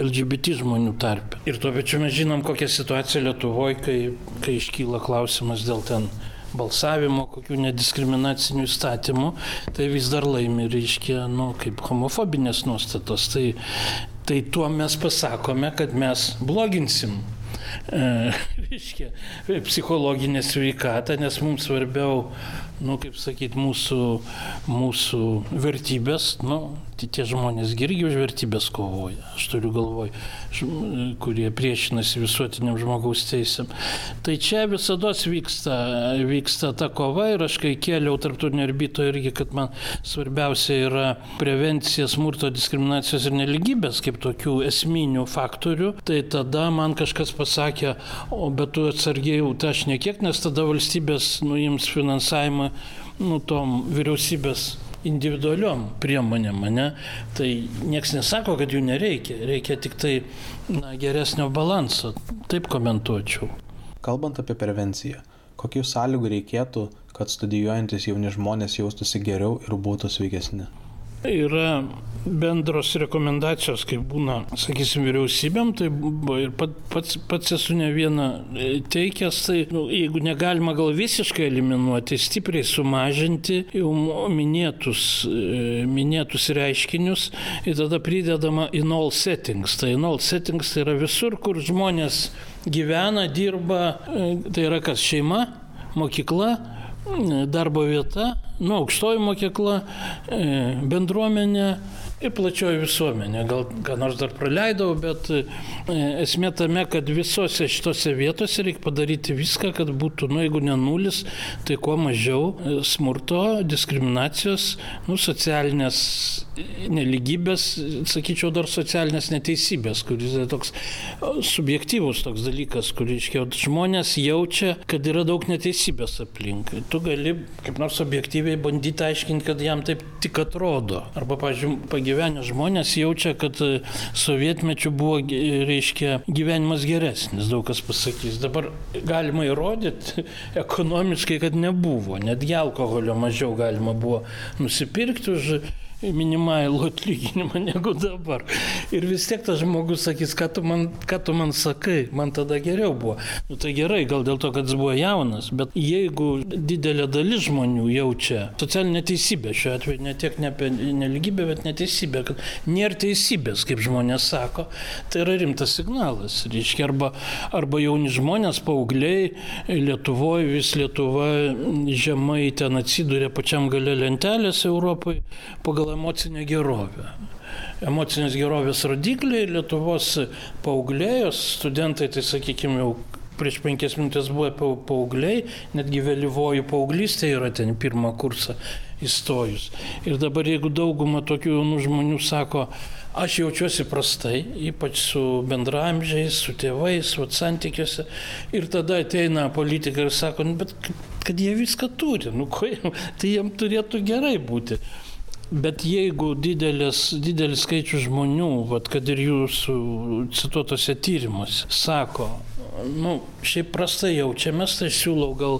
Speaker 2: LGBT žmonių tarp. Ir tuo pačiu mes žinom, kokia situacija Lietuvoje, kai, kai iškyla klausimas dėl ten balsavimo, kokių nediskriminacinių įstatymų, tai vis dar laimi, reiškia, nu, kaip homofobinės nuostatos. Tai, tai tuo mes pasakome, kad mes bloginsim e, <laughs> reiškia, psichologinę sveikatą, nes mums svarbiau, nu, kaip sakyti, mūsų, mūsų vertybės, nu, tie žmonės irgi už vertybės kovoja, aš turiu galvoj, kurie priešinasi visuotiniam žmogaus teisėm. Tai čia visada vyksta, vyksta ta kova ir aš kai kėliau tarptautinio arbito irgi, kad man svarbiausia yra prevencija smurto, diskriminacijos ir neligybės kaip tokių esminių faktorių, tai tada man kažkas pasakė, o bet tu atsargiai, tai aš nekiek, nes tada valstybės nuims finansavimą nu, tom vyriausybės individualiom priemonėm, ne? tai niekas nesako, kad jų nereikia, reikia tik tai na, geresnio balanso, taip komentuočiau.
Speaker 1: Kalbant apie prevenciją, kokių sąlygų reikėtų, kad studijuojantis jauni žmonės jaustųsi geriau ir būtų sveikesni?
Speaker 2: Yra bendros rekomendacijos, kaip būna, sakysim, vyriausybėm, tai ir pats, pats esu ne vieną e, teikęs, tai nu, jeigu negalima gal visiškai eliminuoti, stipriai sumažinti jau minėtus, e, minėtus reiškinius ir tada pridedama in all settings. Tai in all settings tai yra visur, kur žmonės gyvena, dirba, e, tai yra kas šeima, mokykla, darbo vieta, nu, aukštoji mokykla, e, bendruomenė ir plačioji visuomenė. Gal ką nors dar praleidau, bet e, esmė tame, kad visose šitose vietose reikia padaryti viską, kad būtų, nu jeigu ne nulis, tai kuo mažiau e, smurto, diskriminacijos, nu, socialinės neligybės, sakyčiau, dar socialinės neteisybės, kuris yra toks subjektyvus toks dalykas, kur, reiškia, žmonės jaučia, kad yra daug neteisybės aplink. Tu gali kaip nors objektyviai bandyti aiškinti, kad jam taip tik atrodo. Arba, pažiūrėjau, pagyvenę žmonės jaučia, kad e, sovietmečių buvo, reiškia, gyvenimas geresnis, daug kas pasakys. Dabar galima įrodyti <laughs> ekonomiškai, kad nebuvo, netgi alkoholio mažiau galima buvo nusipirkti už minimalų atlyginimą negu dabar. Ir vis tiek tas žmogus sakys, ką tu man, ką tu man sakai, man tada geriau buvo. Nu, tai gerai, gal dėl to, kad jis buvo jaunas, bet jeigu didelė dalis žmonių jaučia socialinę teisybę, šiuo atveju ne tiek ne apie neligybę, bet neteisybę, kad nėra teisybės, kaip žmonės sako, tai yra rimtas signalas. Reiškia, arba, arba jauni žmonės, paaugliai, Lietuvoje vis Lietuva žemai ten atsidūrė pačiam gale lentelės Europai pagal pagal emocinę gerovę. Emocinės gerovės rodikliai Lietuvos paauglėjos studentai, tai sakykime, jau prieš penkias minutės buvo paaugliai, netgi vėlyvoji paauglystė yra ten pirmą kursą įstojus. Ir dabar jeigu dauguma tokių jaunų žmonių sako, aš jaučiuosi prastai, ypač su bendramžiais, su tėvais, su santykiuose, ir tada ateina politikai ir sako, nu, bet kad jie viską turi, nu, ko, tai jiem turėtų gerai būti. Bet jeigu didelis, didelis skaičius žmonių, vat, kad ir jūsų cituotose tyrimuose, sako, nu, šiaip prastai jaučiamės, tai siūlau gal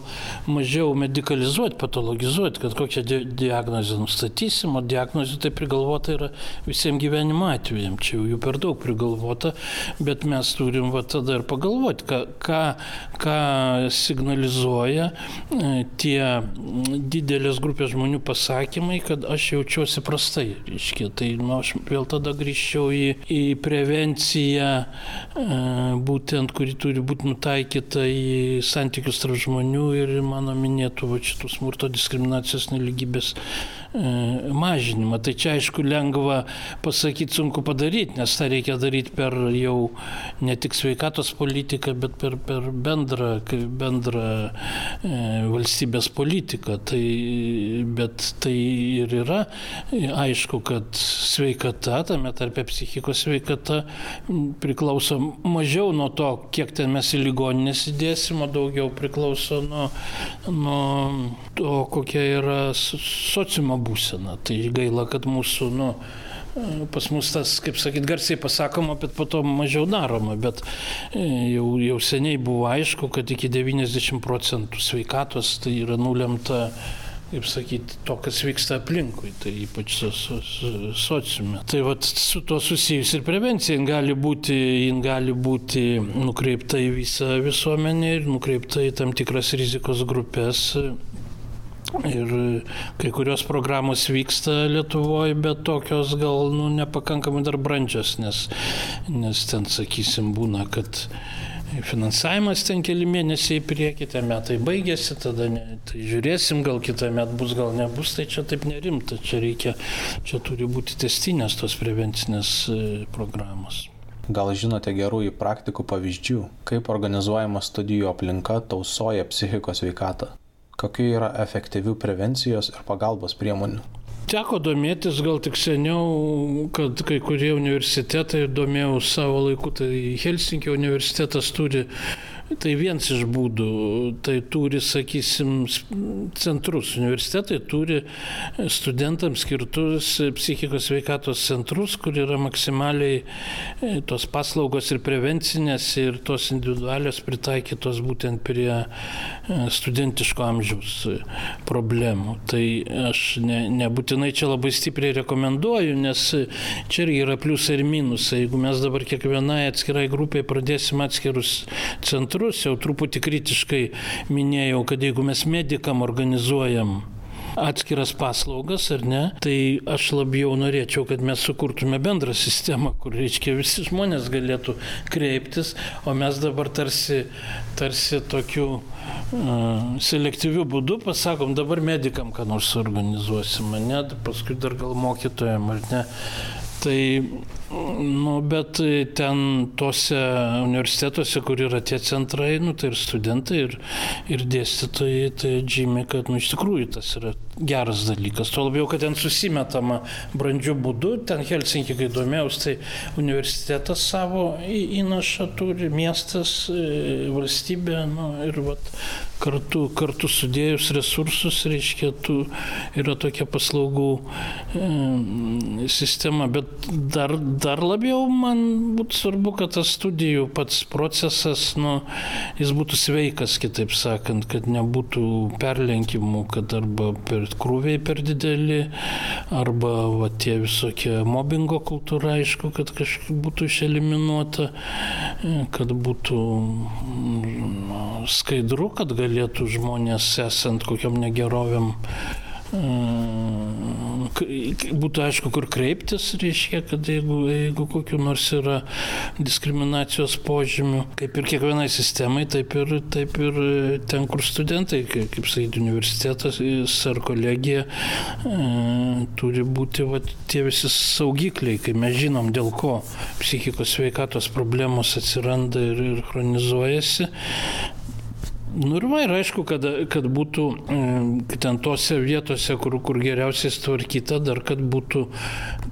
Speaker 2: mažiau medicalizuoti, patologizuoti, kad kokią di diagnozę nustatysim, o diagnozė tai prigalvota yra visiems gyvenimo atvejams, čia jau jų per daug prigalvota, bet mes turim va tada ir pagalvoti, ką, ką, ką signalizuoja e, tie didelės grupės žmonių pasakymai, kad aš jaučiuosi prastai. Reiškia, tai nu, aš vėl tada grįžčiau į, į prevenciją, e, būtent, kuri turi būti nutaikyta į santykius tarp žmonių ir mano minėtų va, šitų smurto diskriminacijos neligybės mažinimą. Tai čia aišku lengva pasakyti, sunku padaryti, nes tą reikia daryti per jau ne tik sveikatos politiką, bet per, per bendrą, bendrą e, valstybės politiką. Tai, bet tai ir yra aišku, kad sveikata, tame tarpe psichikos sveikata, priklauso mažiau nuo to, kiek ten mes į ligoninės įdėsim, o daugiau priklauso nuo, nuo to, kokia yra sociumo būsena. Tai gaila, kad mūsų, nu, pas mus tas, kaip sakyt, garsiai pasakoma, bet po to mažiau daroma. Bet e, jau, jau seniai buvo aišku, kad iki 90 procentų sveikatos tai yra nulemta kaip sakyti, to, kas vyksta aplinkui, tai ypač su, su, su sociume. Tai vat, su to susijus ir prevencija jin gali, būti, jin gali būti nukreipta į visą visuomenę ir nukreipta į tam tikras rizikos grupės. Ir kai kurios programos vyksta Lietuvoje, bet tokios gal nu, nepakankamai dar brandžios, nes, nes ten, sakysim, būna, kad finansavimas ten keli mėnesiai į priekį, tie metai baigėsi, tada ne, tai žiūrėsim, gal kitą metą bus, gal nebus, tai čia taip nerimta, čia reikia, čia turi būti testinės tos prevencinės e, programos.
Speaker 1: Gal žinote gerųjų praktikų pavyzdžių, kaip organizuojama studijų aplinka tausoja psichikos veikatą? Kokių yra efektyvių prevencijos ir pagalbos priemonių?
Speaker 2: Teko domėtis gal tik seniau, kad kai kurie universitetai domėjau savo laiku, tai Helsinkio universitetas turi Tai vienas iš būdų, tai turi, sakysim, centrus. Universitetai turi studentams skirtus psichikos veikatos centrus, kur yra maksimaliai e, tos paslaugos ir prevencinės, ir tos individualios pritaikytos būtent prie e, studentiško amžiaus problemų. Tai aš ne, nebūtinai čia labai stipriai rekomenduoju, nes čia yra pliusai ir minusai. Jeigu mes dabar kiekvienai atskirai grupiai pradėsim atskirus centrus, centrus, jau truputį kritiškai minėjau, kad jeigu mes medikam organizuojam atskiras paslaugas ar ne, tai aš labiau norėčiau, kad mes sukurtume bendrą sistemą, kur, reiškia, visi žmonės galėtų kreiptis, o mes dabar tarsi, tarsi tokiu uh, selektyviu būdu pasakom, dabar medikam ką nors organizuosim, ne, paskui dar gal mokytojam ar ne. Tai Nu, bet ten tose universitetuose, kur yra tie centrai, nu, tai ir studentai, ir, ir dėstytojai, tai žymė, kad nu, iš tikrųjų tas yra geras dalykas. Tuo labiau, kad ten susimetama brandžių būdų, ten Helsinkį, kai domėjausi, tai universitetas savo įnašą turi, miestas, e, valstybė nu, ir vat, kartu, kartu sudėjus resursus, reiškia, tu, yra tokia paslaugų e, sistema, bet dar dar labiau man būtų svarbu, kad tas studijų pats procesas, nu, jis būtų sveikas, kitaip sakant, kad nebūtų perlenkimų, kad arba per krūviai per dideli, arba va, tie visokie mobbingo kultūra, aišku, kad kažkaip būtų išeliminuota, kad būtų nu, skaidru, kad galėtų žmonės esant kokiam negerovėm būtų aišku, kur kreiptis, reiškia, kad jeigu, jeigu kokiu nors yra diskriminacijos požymių, kaip ir kiekvienai sistemai, taip ir, taip ir ten, kur studentai, kaip, sakyti, universitetas ar kolegija e, turi būti va, tie visi saugikliai, kai mes žinom, dėl ko psichikos sveikatos problemos atsiranda ir, ir chronizuojasi, Nu ir va, ir aišku, kad, kad būtų ten tose vietose, kur, kur geriausiai tvarkyta, dar kad būtų,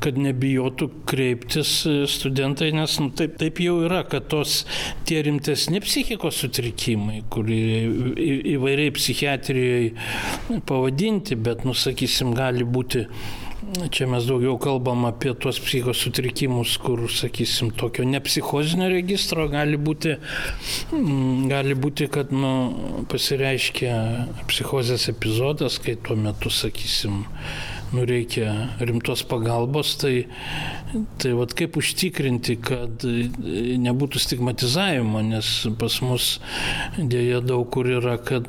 Speaker 2: kad nebijotų kreiptis studentai, nes nu, taip, taip jau yra, kad tos tie rimtesni psichikos sutrikimai, kurie įvairiai psichiatrijoje pavadinti, bet, nusakysim, gali būti Čia mes daugiau kalbam apie tuos psichos sutrikimus, kur, sakysim, tokio nepsichozinio registro gali būti, mm, gali būti kad nu, pasireiškia psichozės epizodas, kai tuo metu, sakysim, nu, reikia rimtos pagalbos, tai, tai vat, kaip užtikrinti, kad nebūtų stigmatizavimo, nes pas mus dėja daug kur yra, kad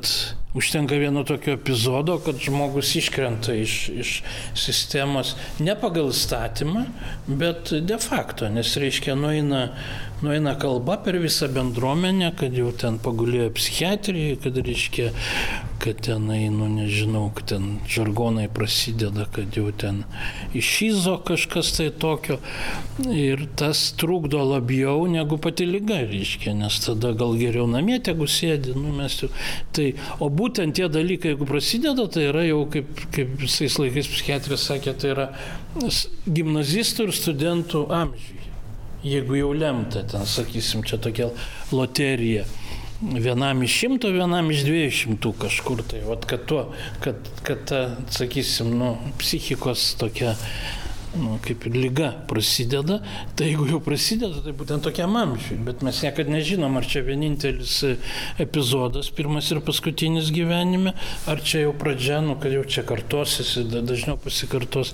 Speaker 2: Užtenka vieno tokio epizodo, kad žmogus iškrenta iš, iš sistemos ne pagal statymą, bet de facto, nes reiškia nueina, nueina kalba per visą bendruomenę, kad jau ten pagulėjo psichiatrijai, kad reiškia kad tenai, nu nežinau, kad ten žargonai prasideda, kad jau ten išizo kažkas tai tokio. Ir tas trukdo labiau negu pati lyga, reiškia, nes tada gal geriau namie tegu sėdi, nu mes jau. Tai, o būtent tie dalykai, jeigu prasideda, tai yra jau, kaip, kaip visais laikais psichiatras sakė, tai yra gimnazistų ir studentų amžiui. Jeigu jau lemta, ten sakysim, čia tokia loterija vienam iš šimto, vienam iš dviejų šimtų kažkur tai. Vat, kad, tuo, kad, kad ta, sakysim, nu, psichikos tokia nu, kaip ir lyga prasideda, tai jeigu jau prasideda, tai būtent tokiam amžiui. Bet mes niekada nežinom, ar čia vienintelis epizodas, pirmas ir paskutinis gyvenime, ar čia jau pradžia, nu, kad jau čia kartosis, dažniau pasikartos.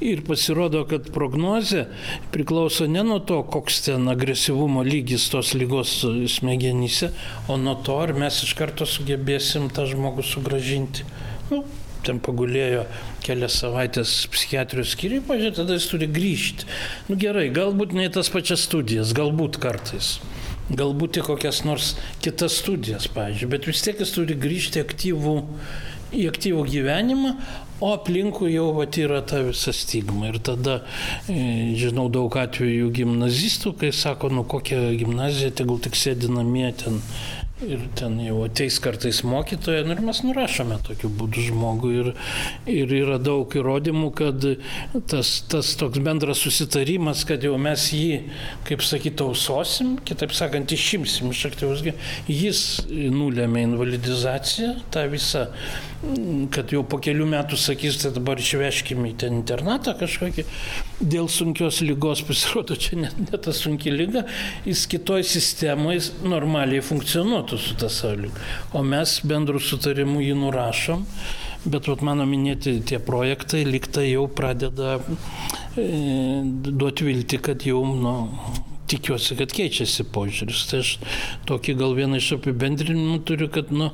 Speaker 2: Ir pasirodo, kad prognozė priklauso ne nuo to, koks ten agresyvumo lygis tos lygos smegenyse, o nuo to, ar mes iš karto sugebėsim tą žmogų sugražinti. Nu, ten pagulėjo kelias savaitės psichiatrijos skyriui, pažiūrėjau, tada jis turi grįžti. Nu gerai, galbūt ne į tas pačias studijas, galbūt kartais. Galbūt į kokias nors kitas studijas, pavyzdžiui, bet vis tiek jis turi grįžti aktyvų, į aktyvų gyvenimą, o aplinkui jau vat, yra ta visa stigma. Ir tada e, žinau daug atvejų gimnazistų, kai sako, nu kokia gimnazija, tegul tik sėdi namie ten Ir ten jau ateis kartais mokytoja, nu ir mes nurašome tokiu būdu žmogų. Ir, ir yra daug įrodymų, kad tas, tas toks bendras susitarimas, kad jau mes jį, kaip sakyti, tausosim, kitaip sakant, išimsim iš aktyvus, jis nulėmė invalidizaciją, tą visą, kad jau po kelių metų sakys, tai dabar išveškime į ten internatą kažkokį, dėl sunkios lygos pasirodo, čia net ne ta sunki lyga, jis kitoj sistemoje normaliai funkcionuotų su tą sąlyga. O mes bendrų sutarimų jį nurašom, bet vat, mano minėti tie projektai liktai jau pradeda e, duoti vilti, kad jau nu, tikiuosi, kad keičiasi požiūris. Tai aš tokį gal vieną iš apibendrinimų turiu, kad nu,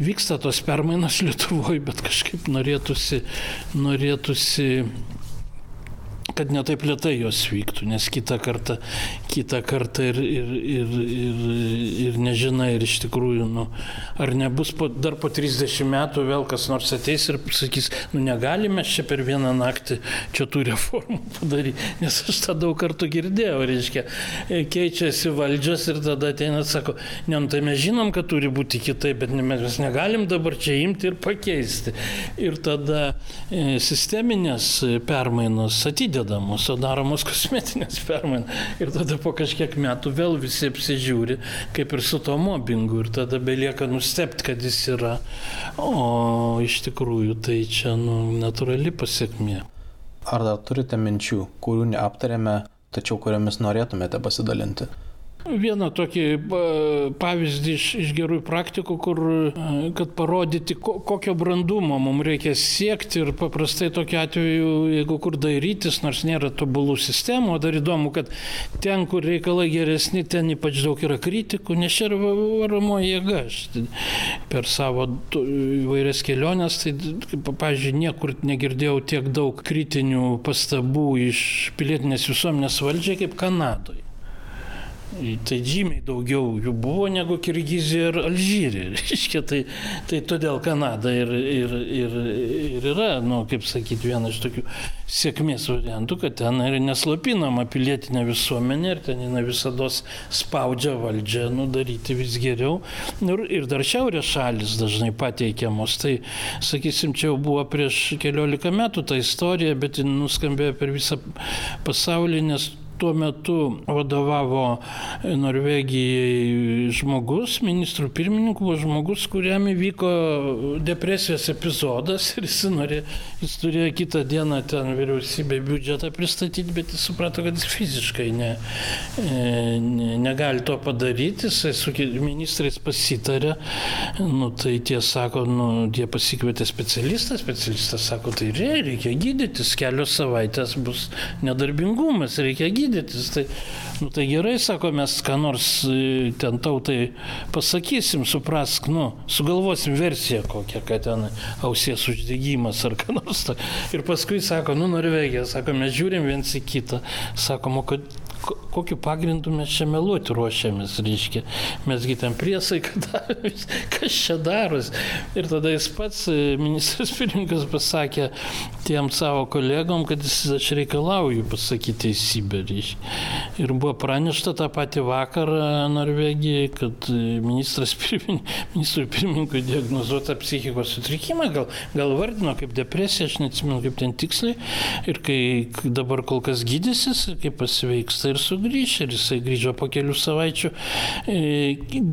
Speaker 2: vyksta tos permainos <laughs> Lietuvoje, bet kažkaip norėtųsi, norėtųsi kad netaip lietai jos vyktų, nes kitą kartą, kitą kartą ir, ir, ir, ir, ir nežinai, ir iš tikrųjų, nu, ar nebus po, dar po 30 metų vėl kas nors ateis ir sakys, nu negalime čia per vieną naktį čia tų reformų padaryti, nes aš tą daug kartų girdėjau, reiškia, keičiasi valdžios ir tada ateina sako, ne, nu, tai mes žinom, kad turi būti kitaip, bet mes negalim dabar čia imti ir pakeisti. Ir tada e, sisteminės permainos atideda atidedamos, o daromos kosmetinės permainos. Ir tada po kažkiek metų vėl visi apsižiūri, kaip ir su to mobbingu. Ir tada belieka nustepti, kad jis yra. O iš tikrųjų tai čia nu, natūrali pasiekmė.
Speaker 1: Ar dar turite minčių, kurių neaptarėme, tačiau kuriomis norėtumėte pasidalinti?
Speaker 2: Vieną tokį pavyzdį iš, iš gerųjų praktikų, kur, kad parodyti, kokio brandumo mums reikia siekti ir paprastai tokiu atveju, jeigu kur dairytis, nors nėra tobulų sistemų, o dar įdomu, kad ten, kur reikalai geresni, ten ypač daug yra kritikų, nes čia yra varomoji jėga. Per savo įvairias keliones, tai, pavyzdžiui, niekur negirdėjau tiek daug kritinių pastabų iš pilietinės visuomenės valdžiai kaip Kanadoje. Tai žymiai daugiau jų buvo negu Kirgizija ir Alžyrė. <laughs> Reiškia, tai, tai todėl Kanada ir, ir, ir, ir yra, nu, kaip sakyti, vienas iš tokių sėkmės variantų, kad ten yra neslopinama pilietinė visuomenė ir ten jinai visada spaudžia valdžią nu, daryti vis geriau. Ir, ir dar šiaurės šalis dažnai pateikiamos. Tai, sakysim, čia jau buvo prieš keliolika metų ta istorija, bet ji nuskambėjo per visą pasaulį, nes tuo metu vadovavo Norvegijai žmogus, ministrų pirmininkų buvo žmogus, kuriam įvyko depresijos epizodas ir jis, norė, jis turėjo kitą dieną ten vyriausybė biudžetą pristatyti, bet jis suprato, kad jis fiziškai ne, ne, negali to padaryti, jis su ministrais pasitarė, nu, tai tie sako, nu, jie pasikvietė specialistą, specialistas sako, tai reikia gydytis, kelios savaitės bus nedarbingumas, reikia gydytis gydytis. Tai, nu, tai gerai, sako, mes ką nors e, ten tautai pasakysim, suprask, nu, sugalvosim versiją kokią, kad ten ausies uždegimas ar ką nors. Ta. Ir paskui sako, nu, Norvegija, sako, mes žiūrim viens į kitą. Sakom, kad kokiu pagrindu mes čia meluoti ruošiamės, reiškia. Mesgi ten priesaiką <laughs> davėmės, kas čia daros. Ir tada jis pats, e, ministras pirmininkas, pasakė tiem savo kolegom, kad jis, aš reikalauju pasakyti teisybę, reiškia. Ir buvo pranešta tą patį vakarą Norvegijai, kad e, ministras pirmininkas, ministrui pirmininkui diagnozuota psichikos sutrikimą, gal, gal vardino kaip depresija, aš neatsimenu kaip ten tiksliai. Ir kai dabar kol kas gydysis, kai pasveiksta ir sugrįš ir jisai grįžo po kelių savaičių. E,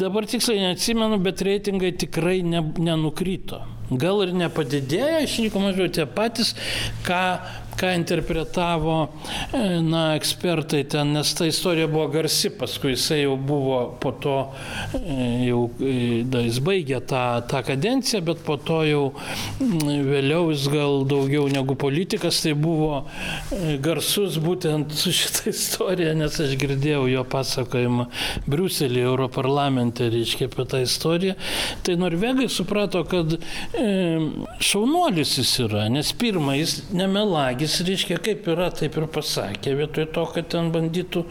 Speaker 2: dabar tiksliai neatsimenu, bet reitingai tikrai ne, nenukrito. Gal ir nepadidėjo, išliko mažiau tie patys, ką ką interpretavo e, na, ekspertai ten, nes ta istorija buvo garsi, paskui jisai jau buvo po to, e, jau e, da, jis baigė tą, tą kadenciją, bet po to jau vėliau jis gal daugiau negu politikas, tai buvo garsus būtent su šitą <laughs> istoriją, nes aš girdėjau jo pasakojimą Briuselį, Europarlamente, reiškia apie tą istoriją. Tai norvegai suprato, kad e, šaunuolis jis yra, nes pirmą jis nemelagis jis, reiškia, kaip yra, taip ir pasakė, vietoj to, kad ten bandytų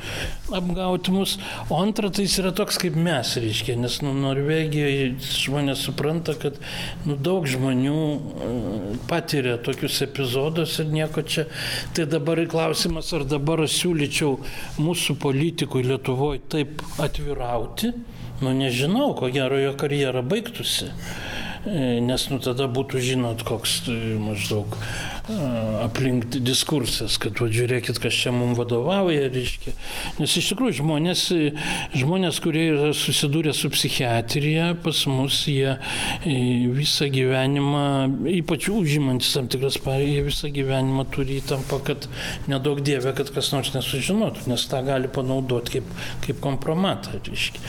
Speaker 2: apgauti mus. O antra, tai jis yra toks kaip mes, reiškia, nes nu, Norvegijoje žmonės supranta, kad nu, daug žmonių e, patiria tokius epizodus ir nieko čia. Tai dabar klausimas, ar dabar aš siūlyčiau mūsų politikui Lietuvoje taip atvirauti. Nu nežinau, ko gero jo karjera baigtųsi. E, nes nu tada būtų, žinot, koks e, maždaug aplink diskursas, kad va, žiūrėkit, kas čia mums vadovauja, reiškia. Nes iš tikrųjų žmonės, žmonės kurie yra susidūrę su psichiatrija, pas mus jie visą gyvenimą, ypač užimantis tam tikras pareigas, jie visą gyvenimą turi įtampą, kad nedaug dievė, kad kas nors nesužinotų, nes tą gali panaudoti kaip, kaip kompromatą. Reiškia.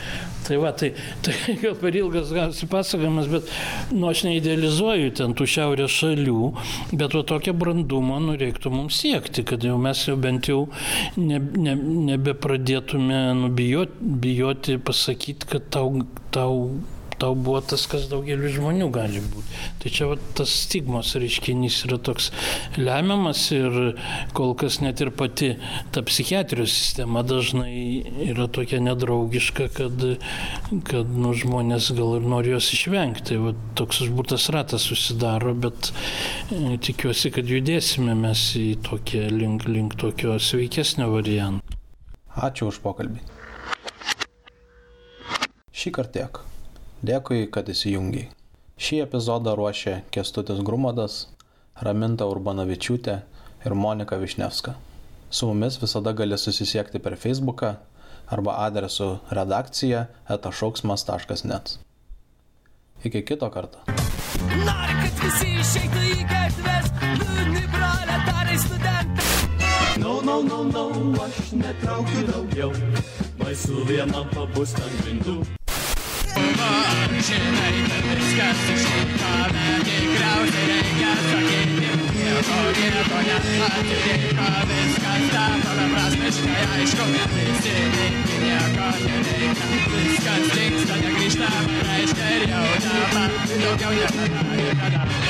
Speaker 2: Tai va, tai, tai <laughs> gal per ilgas gavosi pasakojimas, bet nu, aš neidealizuoju ten tų šiaurės šalių, bet va tokią brandumą nu, reiktų mums siekti, kad jau mes jau bent jau ne, ne, nebepradėtume nu, bijoti, bijoti pasakyti, kad tau, tau tau buvo tas, kas daugeliu žmonių gali būti. Tai čia va, tas stigmos reiškinys yra toks lemiamas ir kol kas net ir pati ta psichiatrijos sistema dažnai yra tokia nedraugiška, kad, kad nu, žmonės gal ir nori jos išvengti. Tai va, toks užburtas ratas susidaro, bet e, tikiuosi, kad judėsime mes į tokią link, link tokio sveikesnio varianto.
Speaker 1: Ačiū už pokalbį. Šį kartą tiek. Dėkui, kad įsijungiai. Šį epizodą ruošė Kestutis Grumadas, Raminta Urbanavičiūtė ir Monika Višnevska. Su mumis visada gali susisiekti per Facebooką arba adresu redakcija etašauksmas.net. Iki kito karto. Nori, kad visi išeitų į gatves, liūdni proletarai studentai. No, no, no, no, aš netraukiu daugiau.
Speaker 3: oi su viena pabūst ant grindų.
Speaker 4: Žinai, kad viskas ištinka, bet tikriausiai reikia sakyti, nieko, nieko neatitinka, viskas tampa beprasmiškai aišku, visi linki, nieko nereikia, viskas linksta, negrįžta, reiškia ir jau dabar, daugiau niekada ir kada.